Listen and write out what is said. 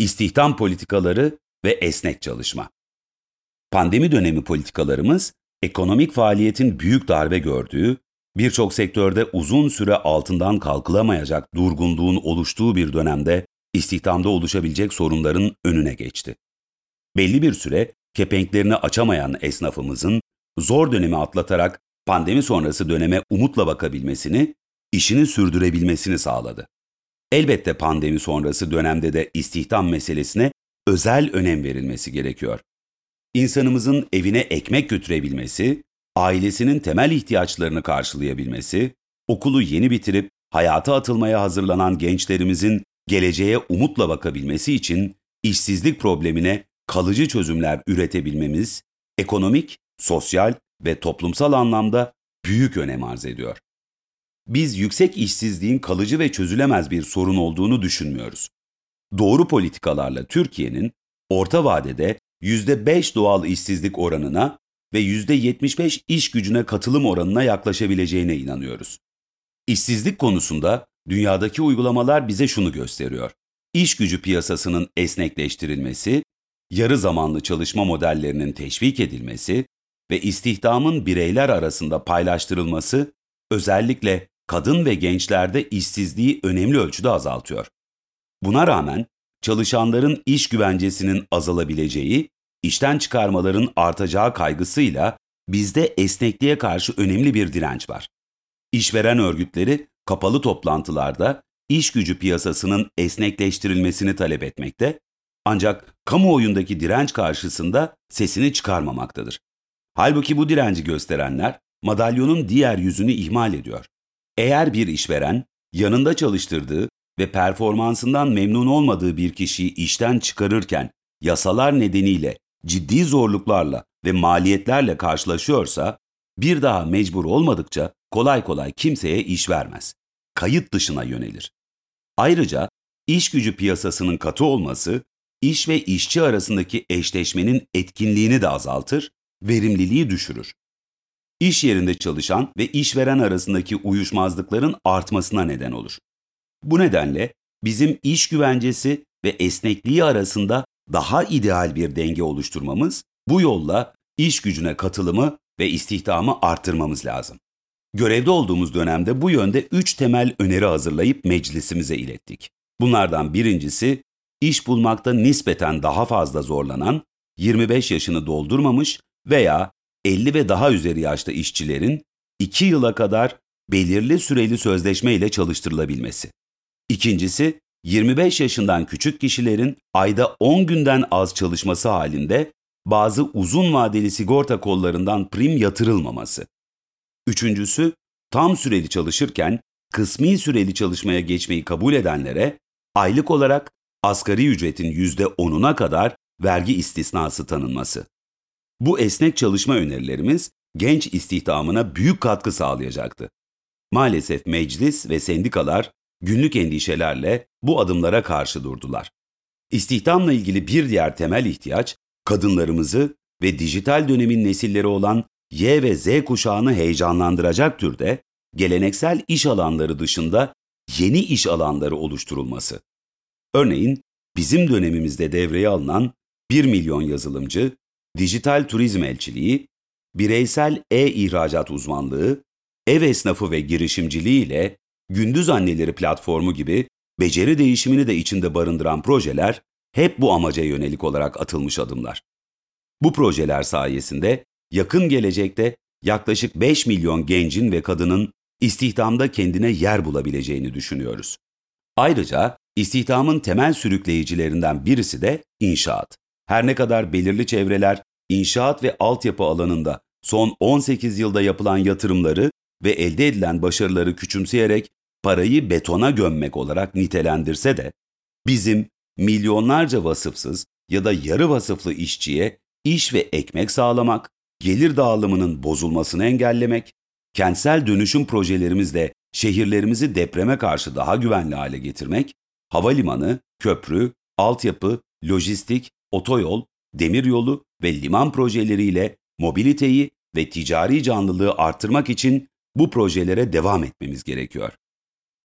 istihdam politikaları ve esnek çalışma. Pandemi dönemi politikalarımız, ekonomik faaliyetin büyük darbe gördüğü, birçok sektörde uzun süre altından kalkılamayacak durgunluğun oluştuğu bir dönemde istihdamda oluşabilecek sorunların önüne geçti. Belli bir süre kepenklerini açamayan esnafımızın zor dönemi atlatarak pandemi sonrası döneme umutla bakabilmesini, işini sürdürebilmesini sağladı. Elbette pandemi sonrası dönemde de istihdam meselesine özel önem verilmesi gerekiyor. İnsanımızın evine ekmek götürebilmesi, ailesinin temel ihtiyaçlarını karşılayabilmesi, okulu yeni bitirip hayata atılmaya hazırlanan gençlerimizin geleceğe umutla bakabilmesi için işsizlik problemine kalıcı çözümler üretebilmemiz ekonomik, sosyal ve toplumsal anlamda büyük önem arz ediyor. Biz yüksek işsizliğin kalıcı ve çözülemez bir sorun olduğunu düşünmüyoruz. Doğru politikalarla Türkiye'nin orta vadede %5 doğal işsizlik oranına ve %75 iş gücüne katılım oranına yaklaşabileceğine inanıyoruz. İşsizlik konusunda dünyadaki uygulamalar bize şunu gösteriyor. İş gücü piyasasının esnekleştirilmesi, yarı zamanlı çalışma modellerinin teşvik edilmesi ve istihdamın bireyler arasında paylaştırılması özellikle kadın ve gençlerde işsizliği önemli ölçüde azaltıyor. Buna rağmen çalışanların iş güvencesinin azalabileceği, işten çıkarmaların artacağı kaygısıyla bizde esnekliğe karşı önemli bir direnç var. İşveren örgütleri kapalı toplantılarda iş gücü piyasasının esnekleştirilmesini talep etmekte ancak kamuoyundaki direnç karşısında sesini çıkarmamaktadır. Halbuki bu direnci gösterenler madalyonun diğer yüzünü ihmal ediyor. Eğer bir işveren yanında çalıştırdığı ve performansından memnun olmadığı bir kişiyi işten çıkarırken yasalar nedeniyle ciddi zorluklarla ve maliyetlerle karşılaşıyorsa bir daha mecbur olmadıkça kolay kolay kimseye iş vermez. Kayıt dışına yönelir. Ayrıca iş gücü piyasasının katı olması iş ve işçi arasındaki eşleşmenin etkinliğini de azaltır, verimliliği düşürür. İş yerinde çalışan ve işveren arasındaki uyuşmazlıkların artmasına neden olur. Bu nedenle bizim iş güvencesi ve esnekliği arasında daha ideal bir denge oluşturmamız, bu yolla iş gücüne katılımı ve istihdamı arttırmamız lazım. Görevde olduğumuz dönemde bu yönde üç temel öneri hazırlayıp meclisimize ilettik. Bunlardan birincisi, iş bulmakta nispeten daha fazla zorlanan, 25 yaşını doldurmamış veya 50 ve daha üzeri yaşta işçilerin 2 yıla kadar belirli süreli sözleşme ile çalıştırılabilmesi. İkincisi, 25 yaşından küçük kişilerin ayda 10 günden az çalışması halinde bazı uzun vadeli sigorta kollarından prim yatırılmaması. Üçüncüsü, tam süreli çalışırken kısmi süreli çalışmaya geçmeyi kabul edenlere aylık olarak asgari ücretin %10'una kadar vergi istisnası tanınması. Bu esnek çalışma önerilerimiz genç istihdamına büyük katkı sağlayacaktı. Maalesef meclis ve sendikalar günlük endişelerle bu adımlara karşı durdular. İstihdamla ilgili bir diğer temel ihtiyaç, kadınlarımızı ve dijital dönemin nesilleri olan Y ve Z kuşağını heyecanlandıracak türde geleneksel iş alanları dışında yeni iş alanları oluşturulması. Örneğin bizim dönemimizde devreye alınan 1 milyon yazılımcı, dijital turizm elçiliği, bireysel e-ihracat uzmanlığı, ev esnafı ve girişimciliği ile gündüz anneleri platformu gibi beceri değişimini de içinde barındıran projeler hep bu amaca yönelik olarak atılmış adımlar. Bu projeler sayesinde yakın gelecekte yaklaşık 5 milyon gencin ve kadının istihdamda kendine yer bulabileceğini düşünüyoruz. Ayrıca istihdamın temel sürükleyicilerinden birisi de inşaat. Her ne kadar belirli çevreler inşaat ve altyapı alanında son 18 yılda yapılan yatırımları ve elde edilen başarıları küçümseyerek parayı betona gömmek olarak nitelendirse de bizim milyonlarca vasıfsız ya da yarı vasıflı işçiye iş ve ekmek sağlamak, gelir dağılımının bozulmasını engellemek, kentsel dönüşüm projelerimizle şehirlerimizi depreme karşı daha güvenli hale getirmek, havalimanı, köprü, altyapı, lojistik, otoyol, demiryolu ve liman projeleriyle mobiliteyi ve ticari canlılığı artırmak için bu projelere devam etmemiz gerekiyor.